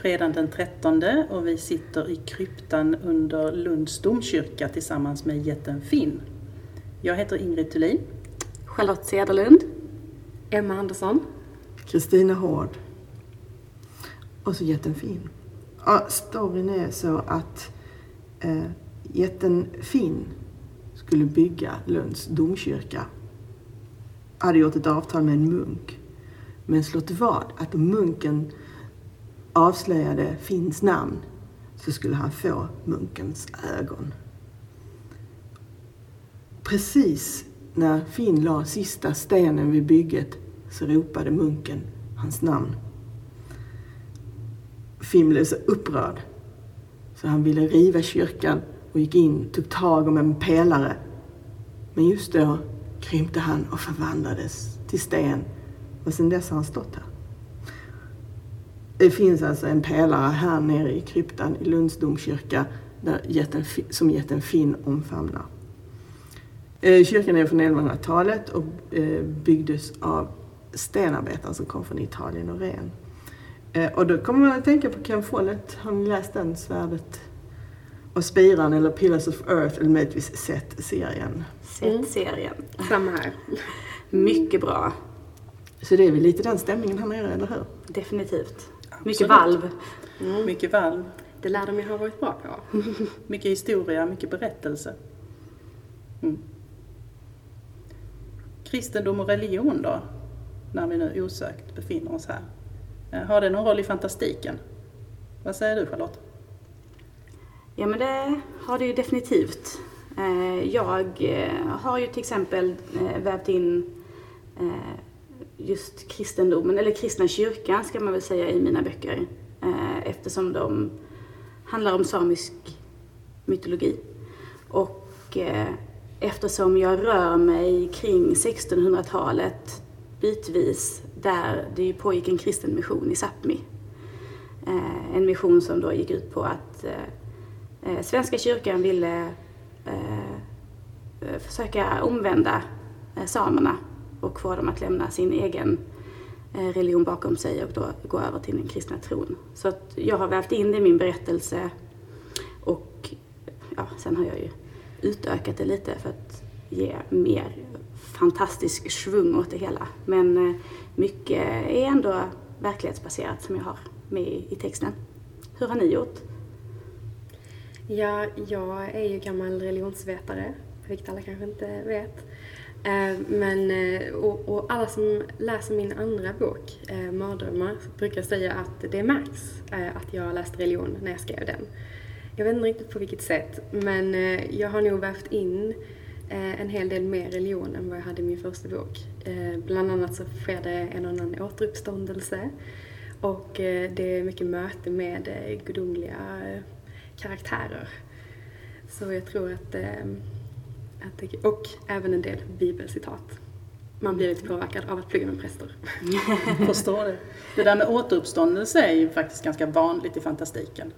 Fredagen den 13 och vi sitter i kryptan under Lunds domkyrka tillsammans med jätten Finn. Jag heter Ingrid Thulin. Charlotte Cederlund. Emma Andersson. Kristina Hård. Och så jätten Finn. Ja, storyn är så att eh, jätten Finn skulle bygga Lunds domkyrka. Hade gjort ett avtal med en munk. Men slått vad att om munken avslöjade Finns namn så skulle han få munkens ögon. Precis när Finn la sista stenen vid bygget så ropade munken hans namn. Finn blev så upprörd så han ville riva kyrkan och gick in, tog tag om en pelare. Men just då krympte han och förvandlades till sten och sedan dess har han stått här. Det finns alltså en pelare här nere i kryptan i Lunds domkyrka där jätten, som jätten Finn omfamnar. Eh, Kyrkan är från 1100-talet och eh, byggdes av stenarbetare som kom från Italien och Ren. Eh, Och då kommer man att tänka på Ken Follett. Har ni läst den? Svärdet och spiran eller Pillars of Earth eller möjligtvis sett serien. Sett serien. Samma här. Mycket bra. Så det är väl lite den stämningen här nere, eller hur? Definitivt. Mycket valv. Mycket valv, Det lär de ju ha varit bra på. mycket historia, mycket berättelse. Mm. Kristendom och religion då, när vi nu osökt befinner oss här. Eh, Har det någon roll i fantastiken? Vad säger du Charlotte? Ja men det har det ju definitivt. Eh, Jag eh, har ju till exempel vävt in just kristendomen, eller kristna kyrkan ska man väl säga i mina böcker. Eh, eftersom de handlar om samisk mytologi. Och eh, eftersom jag rör mig kring 1600-talet bitvis där det ju pågick en kristen mission i Sápmi. Eh, en mission som då gick ut på att Svenska kyrkan ville försöka omvända samerna och få dem att lämna sin egen eh, religion bakom sig och då gå över till den kristna tron. Så att jag har vävt in det i min berättelse och ja, sen har jag ju utökat det lite för att ge mer fantastisk svung åt det hela. Men eh, mycket är ändå verklighetsbaserat som jag har med i i texten. Hur har ni gjort? Ja, jag är ju gammal religionsvetare, vilket alla kanske inte vet. Eh, men, eh, och, och alla som läser min andra bok, eh, Mardrömmar, brukar säga att det märks att jag läste religion när jag skrev den. Jag vet inte riktigt på vilket sätt, men jag har nog vävt in en hel del mer religion än vad jag hade i min första bok. Bland annat så sker det en och annan återuppståndelse och det är mycket möte med gudomliga karaktärer. Så jag tror att, och även en del bibelcitat. Man blir lite påverkad av att plugga med präster. Förstår det. Det där med återuppståndelse är ju faktiskt ganska vanligt i fantastiken.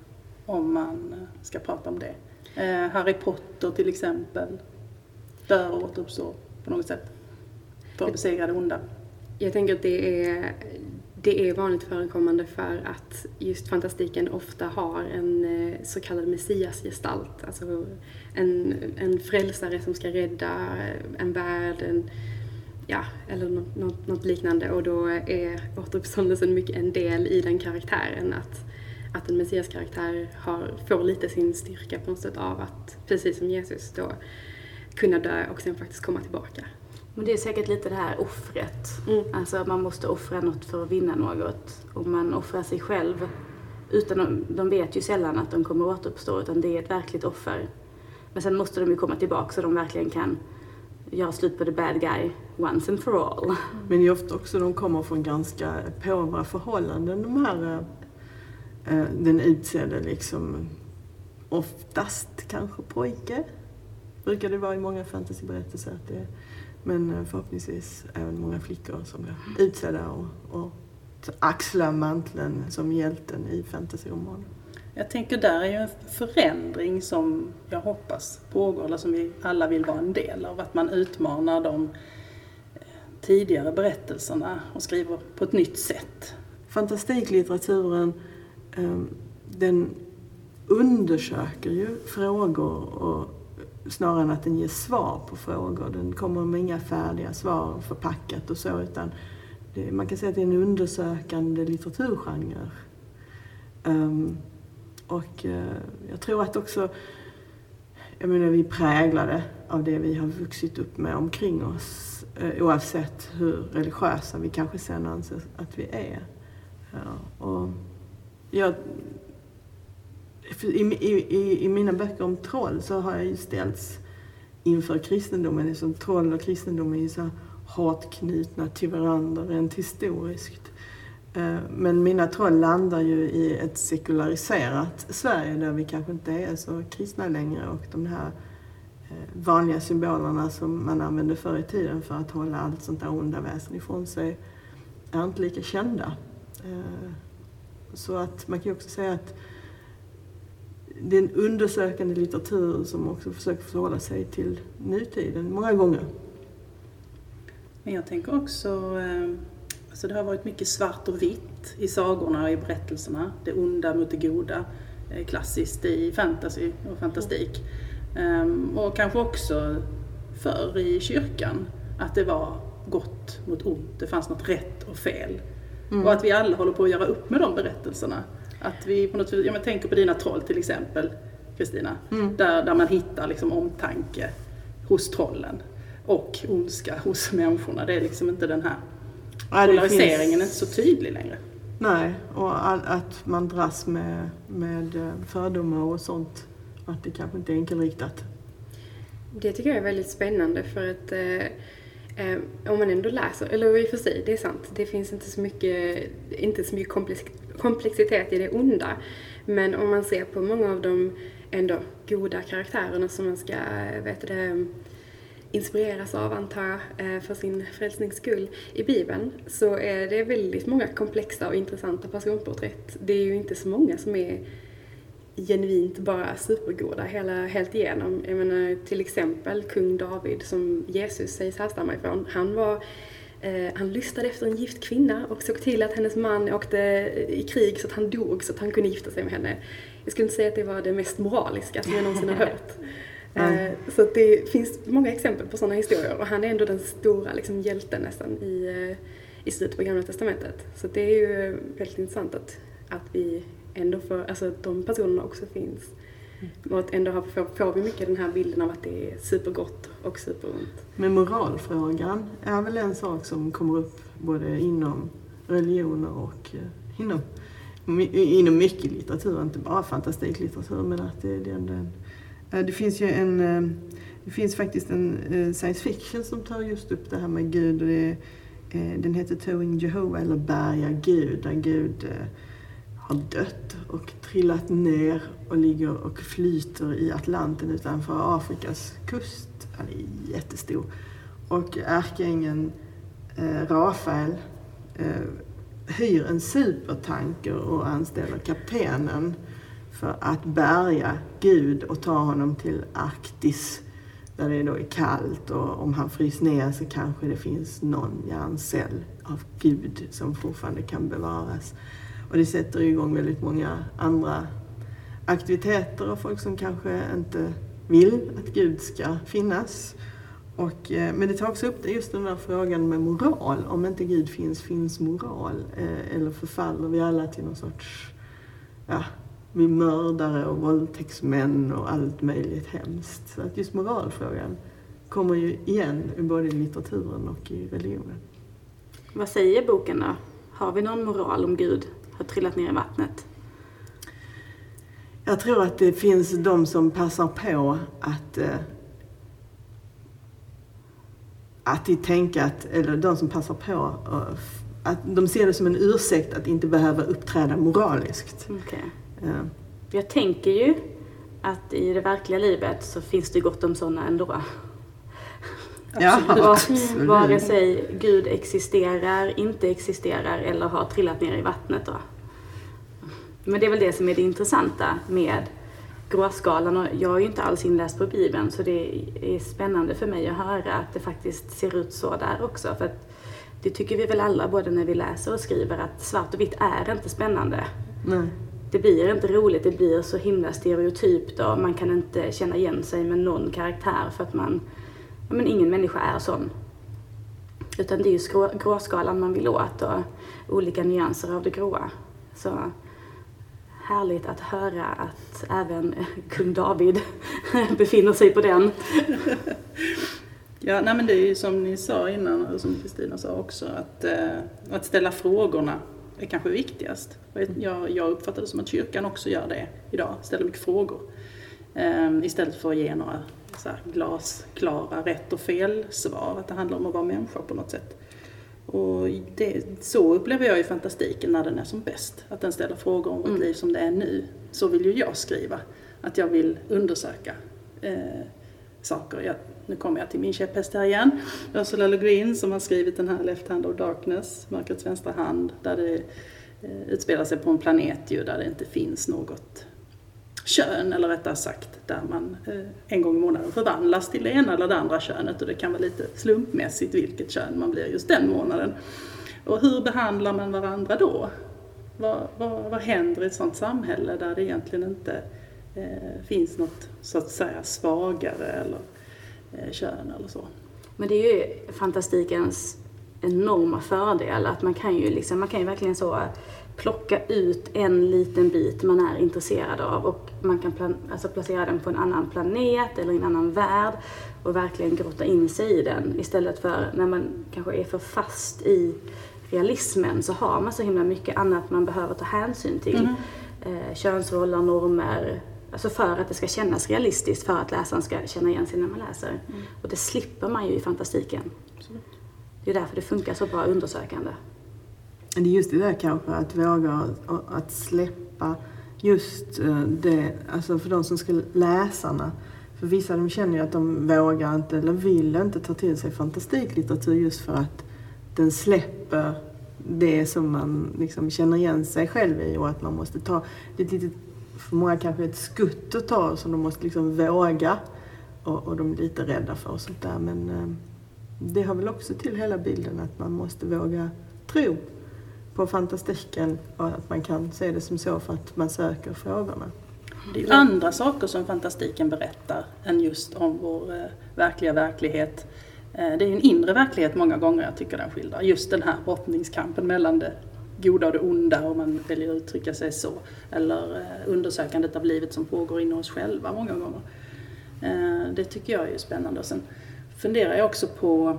Om man eh, ska prata om det. Eh, Harry Potter till exempel dör och återuppstår på något sätt. För att besegra det onda. Jag tänker att det är, det är vanligt förekommande för att just fantastiken ofta har en eh, så kallad messiasgestalt. Alltså en, en frälsare som ska rädda en värld, en, ja, eller något, något, något liknande. Och då är återuppståndelsen mycket en del i den karaktären. Att, att en messiaskaraktär har, får lite sin styrka på något sätt av att, precis som Jesus, då kunna dö och sen faktiskt komma tillbaka. Men det är säkert lite det här offret. Mm. Alltså man måste offra något för att vinna något. Och man offrar sig själv. Utan de, de vet ju sällan att de kommer återuppstå utan det är ett verkligt offer. Men sen måste de ju komma tillbaka så de verkligen kan göra slut på the bad guy once and for all. Men det är ofta också de kommer från ganska påvra förhållanden de här eh, den utsedde liksom oftast kanske pojke. Brukar det vara i många fantasyberättelser att det är, men eh, förhoppningsvis även många flickor som blir utsedda och, och axlar manteln som hjälten i fantasyromaner. Jag tänker där är ju en förändring som jag hoppas pågår, eller som vi alla vill vara en del av. Att man utmanar de eh, tidigare berättelserna och skriver på ett nytt sätt. Fantastiklitteraturen ehm, den undersöker ju frågor och snarare än att den ger svar på frågor. Den kommer med inga färdiga svar förpackat och så utan det, man kan säga att det är en undersökande litteraturgenre. Um, och uh, jag tror att också, jag menar vi är präglade av det vi har vuxit upp med omkring oss uh, oavsett hur religiösa vi kanske sen anser att vi är. Ja, och jag, i, i, I mina böcker om troll så har jag ju ställts inför kristendomen. Liksom troll och kristendom är ju så hårt knutna till varandra rent historiskt. Eh, men mina troll landar ju i ett sekulariserat Sverige där vi kanske inte är så kristna längre och de här eh, vanliga symbolerna som man använde förr i tiden för att hålla allt sånt där onda väsen ifrån sig är inte lika kända. Eh, så att man kan ju också säga att det är en undersökande litteratur som också försöker förhålla sig till nutiden många gånger. Men jag tänker också, eh, alltså det har varit mycket svart och vitt i sagorna och i berättelserna. Det onda mot det goda, eh, klassiskt i fantasy och fantastik. Ehm, och kanske också förr i kyrkan, att det var gott mot ont, det fanns något rätt och fel. Mm. Och att vi alla håller på att göra upp med de berättelserna. Att vi på något vis, jag tänker på dina troll till exempel, Kristina. Mm. Där, där man hittar liksom omtanke hos trollen och ondska hos människorna. Det är liksom inte den här ja, polariseringen finns... är inte så tydlig längre. Nej, och all, att man dras med, med eh, fördomar och sånt. Att det kanske inte är enkelriktat. Det tycker jag är väldigt spännande för att eh, eh, om man ändå läser, eller i och för sig, det är sant, det finns inte så mycket, inte så mycket komplexitet i det onda. Men om man ser på många av de ändå goda karaktärerna som man ska, vet det, inspireras av, antar jag, eh, för sin frälsnings skull. I Bibeln så är det väldigt många komplexa och intressanta personporträtt. Det är ju inte så många som är genuint bara supergoda hela, helt igenom. Jag menar till exempel kung David som Jesus sägs härstamma ifrån. Han var han lystade efter en gift kvinna och såg till att hennes man åkte i krig så att han dog så att han kunde gifta sig med henne. Jag skulle inte säga att det var det mest moraliska som jag någonsin har hört. Mm. Så det finns många exempel på sådana historier och han är ändå den stora liksom, hjälten nästan i, eh, i slutet på Gamla Testamentet. Så det är ju väldigt intressant att, att vi ändå får, alltså de personerna också finns. Och att ändå får, får vi mycket den här bilden av att det är supergott och superont. Men moralfrågan är väl en sak som kommer upp både inom religioner och eh, inom, inom mycket litteratur, inte bara fantastiklitteratur, men att det, det är en eh, det finns ju en, eh, det finns faktiskt en science fiction som tar just upp det här med Gud. Och det, den heter Towing Jehovah eller Berga Gud, där Gud har dött och trillat ner och ligger och flyter i Atlanten utanför Afrikas kust. Han är jättestor. Och ärkeängeln eh, Rafael eh, hyr en supertanker och anställer kaptenen för att bärga Gud och ta honom till Arktis där det då är kallt och om han frys ner så kanske det finns någon hjärncell av Gud som fortfarande kan bevaras. Och det sätter igång väldigt många andra aktiviteter och folk som kanske inte vill att Gud ska finnas. Och, eh, men det tar också upp just den där frågan med moral. Om inte Gud finns, finns moral? Eh, eller förfaller vi alla till någon sorts ja, vi mördare och våldtäktsmän och allt möjligt hemskt. Så att just moralfrågan kommer ju igen både i litteraturen och i religionen. Vad säger boken då? Har vi någon moral om Gud har trillat ner i vattnet? Jag tror att det finns de som passar på att eh, att tänka att, eller de som passar på, eh, att de ser det som en ursäkt att inte behöva uppträda moraliskt. Okej. Eh, Jag tänker ju att i det verkliga livet så finns det gott om sådana ändå. Ja, absolut. Vare sig Gud existerar, inte existerar eller har trillat ner i vattnet då. Men det är väl det som är det intressanta med gråskalan och jag är ju inte alls inläst på Bibeln så det är spännande för mig att höra att det faktiskt ser ut så där också. För att det tycker vi väl alla både när vi läser och skriver att svart och vitt är inte spännande. Nej. Det blir inte roligt, det blir så himla stereotypt och man kan inte känna igen sig med någon karaktär för att man, ja, men ingen människa är sån. Utan det är ju gråskalan man vill åt och olika nyanser av det gråa. Så härligt att höra att även kung David befinner sig på den. Ja, nej men det är ju som ni sa innan, och som Kristina sa också, att, eh, att ställa frågorna är kanske viktigast. Jag, jag uppfattar det som att kyrkan också gör det idag, ställer mycket frågor. Eh, istället för att ge några så här glasklara rätt och fel svar, att det handlar om att vara människa på något sätt. Och det, så upplever jag ju fantastiken när den är som bäst. Att den ställer frågor om vårt liv som det är nu. Så vill ju jag skriva. Att jag vill undersöka eh, saker. Jag, nu kommer jag till min käpphäst här igen. Ursula Le Guin som har skrivit den här Left Hand of Darkness, Mörkrets vänstra hand, där det eh, utspelar sig på en planet ju där det inte finns något kön, eller rättare sagt där man eh, en gång i månaden förvandlas till det ena eller det andra könet och det kan vara lite slumpmässigt vilket kön man blir just den månaden. Och hur behandlar man varandra då? Vad, vad, vad händer i ett sådant samhälle där det egentligen inte eh, finns något så att säga svagare eller eh, kön eller så? Men det är ju fantastikens enorma fördel att man kan ju liksom, man kan ju verkligen så plocka ut en liten bit man är intresserad av och man kan plan, alltså placera den på en annan planet eller i en annan värld och verkligen grotta in sig i den istället för när man kanske är för fast i realismen så har man så himla mycket annat man behöver ta hänsyn till. Eh, könsroller, normer, alltså för att det ska kännas realistiskt, för att läsaren ska känna igen sig när man läser. Och det slipper man ju i fantastiken. Det är därför det funkar så bra undersökande. Det är just det där kanske, att våga att släppa just eh, det, alltså för de som ska läsarna. För vissa de känner ju att de vågar inte eller vill inte ta till sig fantastiklitteratur just för att den släpper det som man liksom känner igen sig själv i och att man måste ta, det är ett litet, för många kanske ett skutt att ta som de måste liksom våga och, och de är lite rädda för och sånt där men eh, det har väl också till hela bilden att man måste våga tro på fantastiken och att man kan se det som så för att man söker frågorna. Det är ju andra saker som fantastiken berättar än just om vår eh, verkliga verklighet. Eh, det är ju en inre verklighet många gånger jag tycker den skildrar. Just den här brottningskampen mellan det goda och det onda om man väljer att uttrycka sig så. Eller eh, undersökandet av livet som pågår inom oss själva många gånger. Det tycker jag är spännande. Och sen funderar jag också på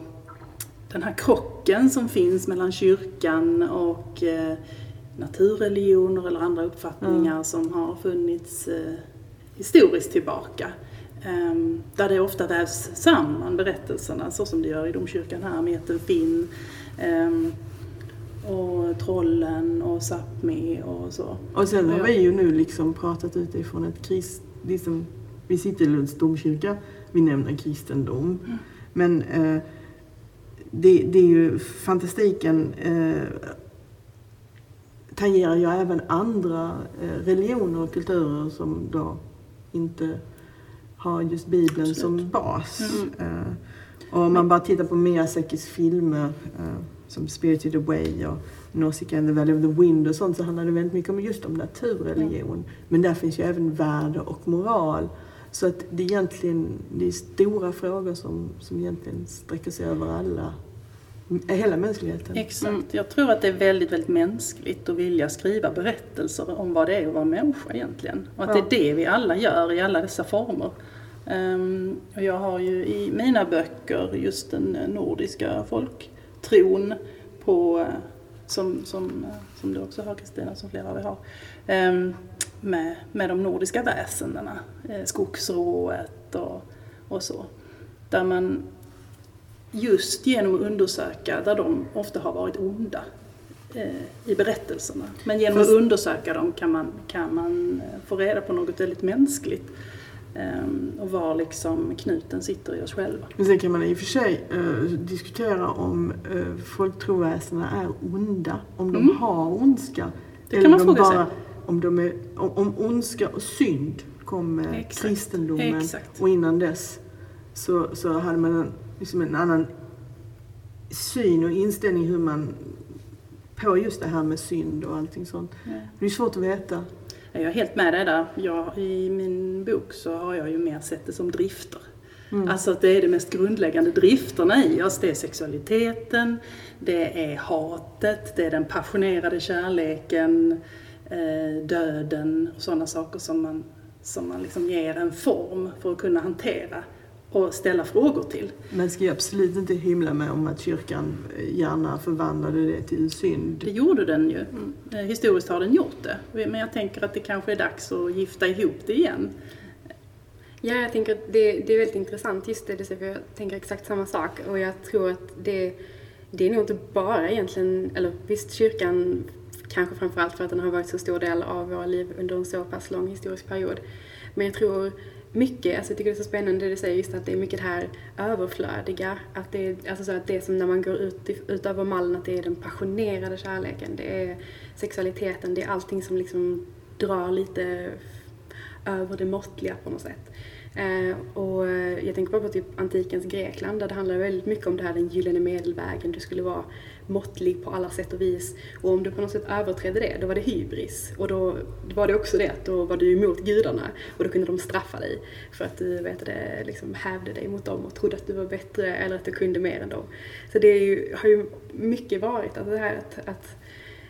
den här krocken som finns mellan kyrkan och eh, naturreligioner eller andra uppfattningar som har funnits eh, historiskt tillbaka. Ehm, där det ofta vävs samman berättelserna så som det gör i domkyrkan här med Finn ehm, och trollen och Sápmi och så. Och sen har vi ju nu liksom pratat utifrån ett krist... Liksom, vi sitter i Lunds domkyrka, vi nämner kristendom. Men eh, det, det är ju fantastiken eh, tangerar ju även andra eh, religioner och kulturer som då inte har just Bibeln Absolut. som bas. Eh, och om man bara tittar på Miyazaki's filmer eh, som Spirited Away och Nausicaa and the Valley of the Wind och sånt så handlar det väldigt mycket om just om naturreligion. Men där finns ju även värde och moral. Så att det är egentligen det är stora frågor som, som egentligen sträcker sig över alla, hela mänskligheten. Exakt. Jag tror att det är väldigt, väldigt mänskligt att vilja skriva berättelser om vad det är att vara människa egentligen. Och att Ja. det är det vi alla gör i alla dessa former. Ehm, och jag har ju i mina böcker just den eh, nordiska folktron på, eh, som, som, eh, som du också har Kristina, som flera av er har, ehm, med, med de nordiska väsendena, eh, skogsrået och, och så. Där man just genom att undersöka där de ofta har varit onda eh, i berättelserna. Men genom Fast- att undersöka dem kan man, kan man eh, få reda på något väldigt mänskligt. eh, Och var liksom knuten sitter i oss själva. Men sen kan man i och för sig eh, diskutera om uh, folktroväsendena är onda. Om de Mm. har ondska. Det kan man fråga sig. Om, de är, om, om ondska och synd kom med Exakt. kristendomen Exakt. och innan dess så, så hade man en, liksom en annan syn och inställning hur man på just det här med synd och allting sånt. Ja. Det är svårt att veta. Jag är helt med dig där. Jag, I min bok så har jag ju mer sett det som drifter. Mm. Alltså att det är de mest grundläggande drifterna i oss. Det är sexualiteten, det är hatet, det är den passionerade kärleken, döden och sådana saker som man, som man liksom ger en form för att kunna hantera och ställa frågor till. Man ska ju absolut inte hymla med om att kyrkan gärna förvandlade det till synd. Det gjorde den ju. Eh, Historiskt har den gjort det. Men jag tänker att det kanske är dags att gifta ihop det igen. Ja, jag tänker att det, det är väldigt intressant just det du säger, för jag tänker exakt samma sak. Och jag tror att det, det är nog inte bara egentligen, eller visst kyrkan, kanske framförallt för att den har varit så stor del av våra liv under en så pass lång historisk period. Men jag tror mycket, alltså jag tycker det är så spännande det du säger just att det är mycket det här överflödiga. Att det är, alltså så att det är som när man går ut, utöver mallen, att det är den passionerade kärleken, det är sexualiteten, det är allting som liksom drar lite över det måttliga på något sätt. Eh, och jag tänker bara på typ antikens Grekland där det handlar väldigt mycket om det här den gyllene medelvägen. Du skulle vara måttlig på alla sätt och vis. Och om du på något sätt överträdde det, då var det hybris. Och då var det också det att då var du emot gudarna och då kunde de straffa dig för att du vet det, liksom hävde dig mot dem och trodde att du var bättre eller att du kunde mer än dem. Så det ju, har ju mycket varit alltså det här att, att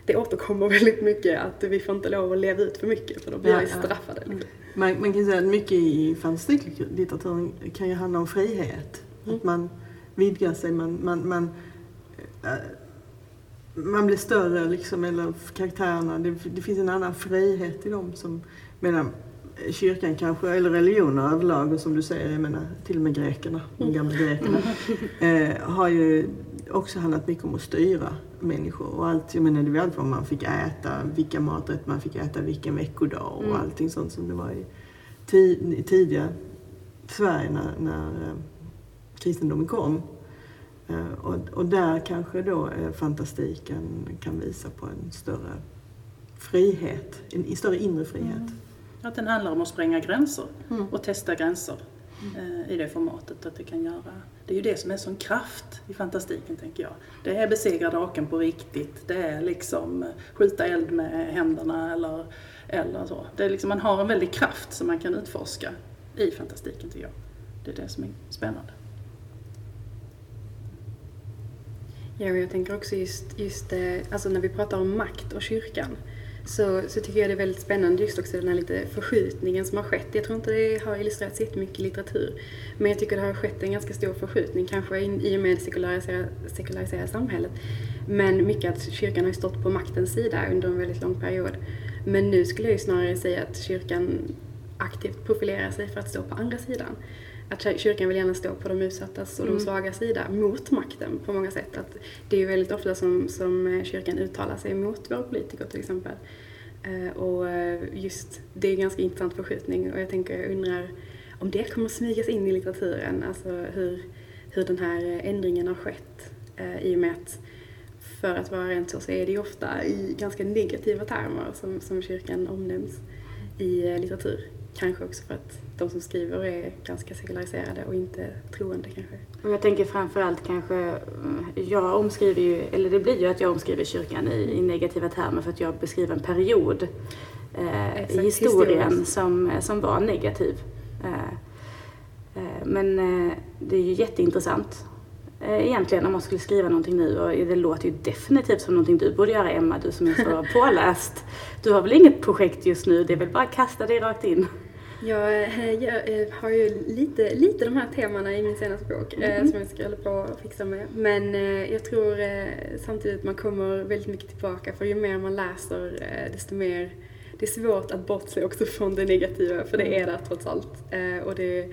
det återkommer väldigt mycket att vi får inte lov att leva ut för mycket för då blir Ja, vi ja. straffade. Liksom. Man, man kan säga att mycket i fantastiklitteraturen kan ju handla om frihet. Mm. Att man vidgar sig, man, man, man, äh, man blir större liksom, eller karaktärerna. Det, det finns en annan frihet i dem som, medan kyrkan kanske, eller religioner överlag, och som du säger, jag menar till och med grekerna, de gamla grekerna, eh, har ju också handlat mycket om att styra människor. Och allt, jag menar, det var allt vad man fick äta, vilka maträtt man fick äta, vilken veckodag och Mm. allting sånt som det var i, ti, i tidiga Sverige när, när eh, kristendomen kom. Eh, och, och där kanske då eh, fantastiken kan visa på en större frihet, en, större inre frihet. Att den handlar om att spränga gränser Mm. och testa gränser eh, i det formatet. Att det kan göra. Det är ju det som är sån kraft i fantastiken tänker jag. Det är besegra draken på riktigt. Det är liksom skjuta eld med händerna eller, eller så. Det är liksom, man har en väldig kraft som man kan utforska i fantastiken tycker jag. Det är det som är spännande. Ja, jag tänker också just, just eh, alltså när vi pratar om makt och kyrkan så, så tycker jag det är väldigt spännande just också den här lite förskjutningen som har skett. Jag tror inte det har illustrerats jättemycket i litteratur. Men jag tycker det har skett en ganska stor förskjutning, kanske in, i och med det sekulariserade, sekulariserade samhället. Men mycket att kyrkan har stått på maktens sida under en väldigt lång period. Men nu skulle jag ju snarare säga att kyrkan aktivt profilerar sig för att stå på andra sidan. Att kyr- kyrkan vill gärna stå på de utsattas och de svaga sida mot makten på många sätt. Att det är ju väldigt ofta som, som eh, kyrkan uttalar sig mot våra politiker till exempel. Eh, och eh, just det är en ganska intressant förskjutning och jag tänker, jag undrar om det kommer att smygas in i litteraturen, alltså hur, hur den här ändringen har skett. I och med att för att vara rent så, så är det ju ofta i ganska negativa termer som, som kyrkan omnämns i eh, litteratur. Kanske också för att de som skriver är ganska sekulariserade och inte troende kanske. Och jag tänker framförallt kanske, eh, jag omskriver ju, eller det blir ju att jag omskriver kyrkan i, i negativa termer för att jag beskriver en period eh, Exakt, i historien historiskt. som, eh, som var negativ. Eh, eh, men det är ju jätteintressant egentligen om man skulle skriva någonting nu och det låter ju definitivt som någonting du borde göra Emma, du som är så påläst. Du har väl inget projekt just nu, det är väl bara att kasta dig rakt in. Jag, eh, jag eh, har ju lite, lite de här temana i min senaste bok eh, som jag ska hålla på och fixa med. Men eh, jag tror eh, samtidigt att man kommer väldigt mycket tillbaka för ju mer man läser eh, desto mer det är svårt att bortse också från det negativa för det är där trots allt. Eh, och det, eh,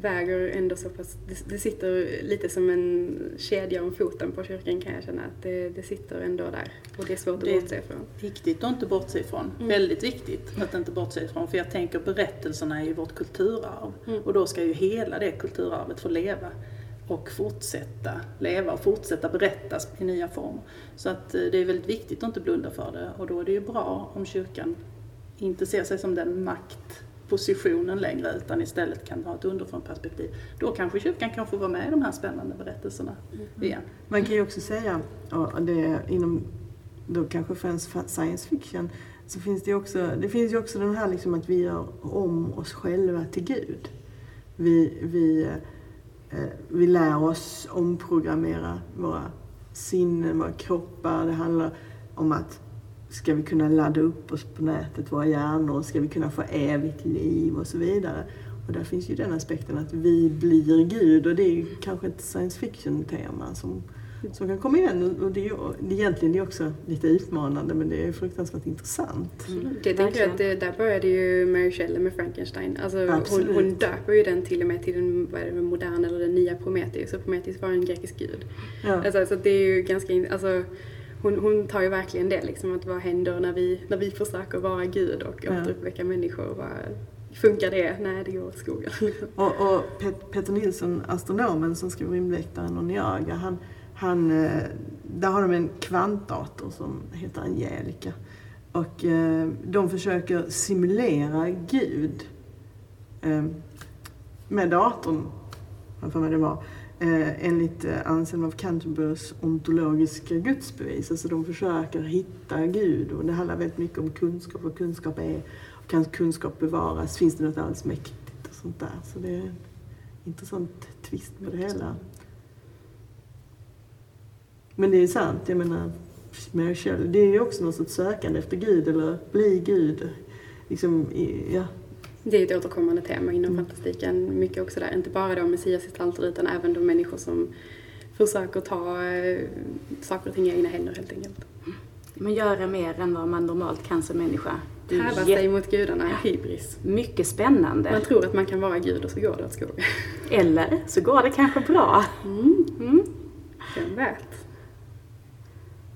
väger ändå så pass, det, det sitter lite som en kedja om foten på kyrkan kan jag känna att det, det sitter ändå där och det är svårt Det är att bortse ifrån. Viktigt att inte bortse ifrån. Väldigt viktigt att inte bortse ifrån. För jag tänker berättelserna är ju vårt kulturarv. Och då ska ju hela det kulturarvet få leva och fortsätta leva och fortsätta berättas i nya former. Så att eh, det är väldigt viktigt att inte blunda för det och då är det ju bra om kyrkan inte ser sig som den maktpositionen längre utan istället kan ha ett underifrån perspektiv. Då kanske kyrkan kan få vara med i de här spännande berättelserna igen. Man kan ju också säga, och det är inom då kanske främst science fiction, så finns det också, det finns ju också den här liksom att vi gör om oss själva till Gud. Vi, vi, eh, vi lär oss omprogrammera våra sinnen, våra kroppar. Det handlar om att ska vi kunna ladda upp oss på nätet, våra hjärnor, ska vi kunna få evigt liv och så vidare. Och där finns ju den aspekten att vi blir Gud och det är kanske ett science fiction-tema som, som kan komma igen. Och det är det är egentligen det är också lite utmanande men det är fruktansvärt intressant. Det tänker jag att det, där började ju Mary Shelley med Frankenstein. Alltså hon, hon döper ju den till och med till den, vad det, moderna eller den nya Prometheus. Och Prometheus var en grekisk gud. Ja. Alltså, så det är ju ganska, alltså hon, hon tar ju verkligen det liksom att vad händer när vi, när vi försöker vara gud och Ja. återuppväcka människor. Vad, funkar det? Nej, det går åt skogen. Och, och Pet, Peter Nilsson, astronomen som skrev Rymdväktaren och Niaga, han, han, eh, där har de en kvantdator som heter Angelica. Och eh, de försöker simulera Gud eh, med datorn, för mig det var, eh, enligt eh, Anselm av Canterburys ontologiska gudsbevis. Alltså de försöker hitta Gud och det handlar väldigt mycket om kunskap vad kunskap är kan kunskap bevaras? Finns det något allsmäktigt? mäktigt och sånt där? Så det är en intressant twist på det hela. Men det är sant, jag menar, Mary Shelley, det är ju också något sorts sökande efter Gud eller bli Gud. Liksom, ja. Det är ett återkommande tema inom fantastiken. Mycket också där, inte bara då messiasgestalter utan även de människor som försöker ta eh, saker och ting i egna händer helt enkelt. Men göra mer än vad man normalt kan som människa. Jätte- sig mot gudarna, hybris. mycket spännande. Man tror att man kan vara gud och så går det åt skogen. Eller så går det kanske bra. Vem vet?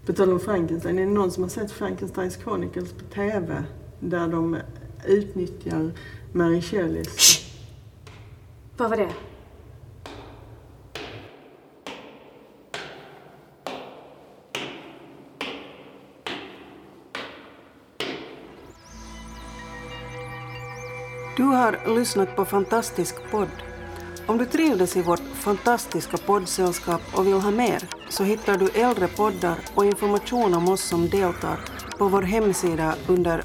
På tal om Frankenstein, är det någon som har sett Frankensteins Chronicles på TV? Där de utnyttjar Mary Shelleys Vad var det? Du har lyssnat på Fantastisk podd. Om du trivdes i vårt fantastiska poddsällskap och vill ha mer så hittar du äldre poddar och information om oss som deltar på vår hemsida under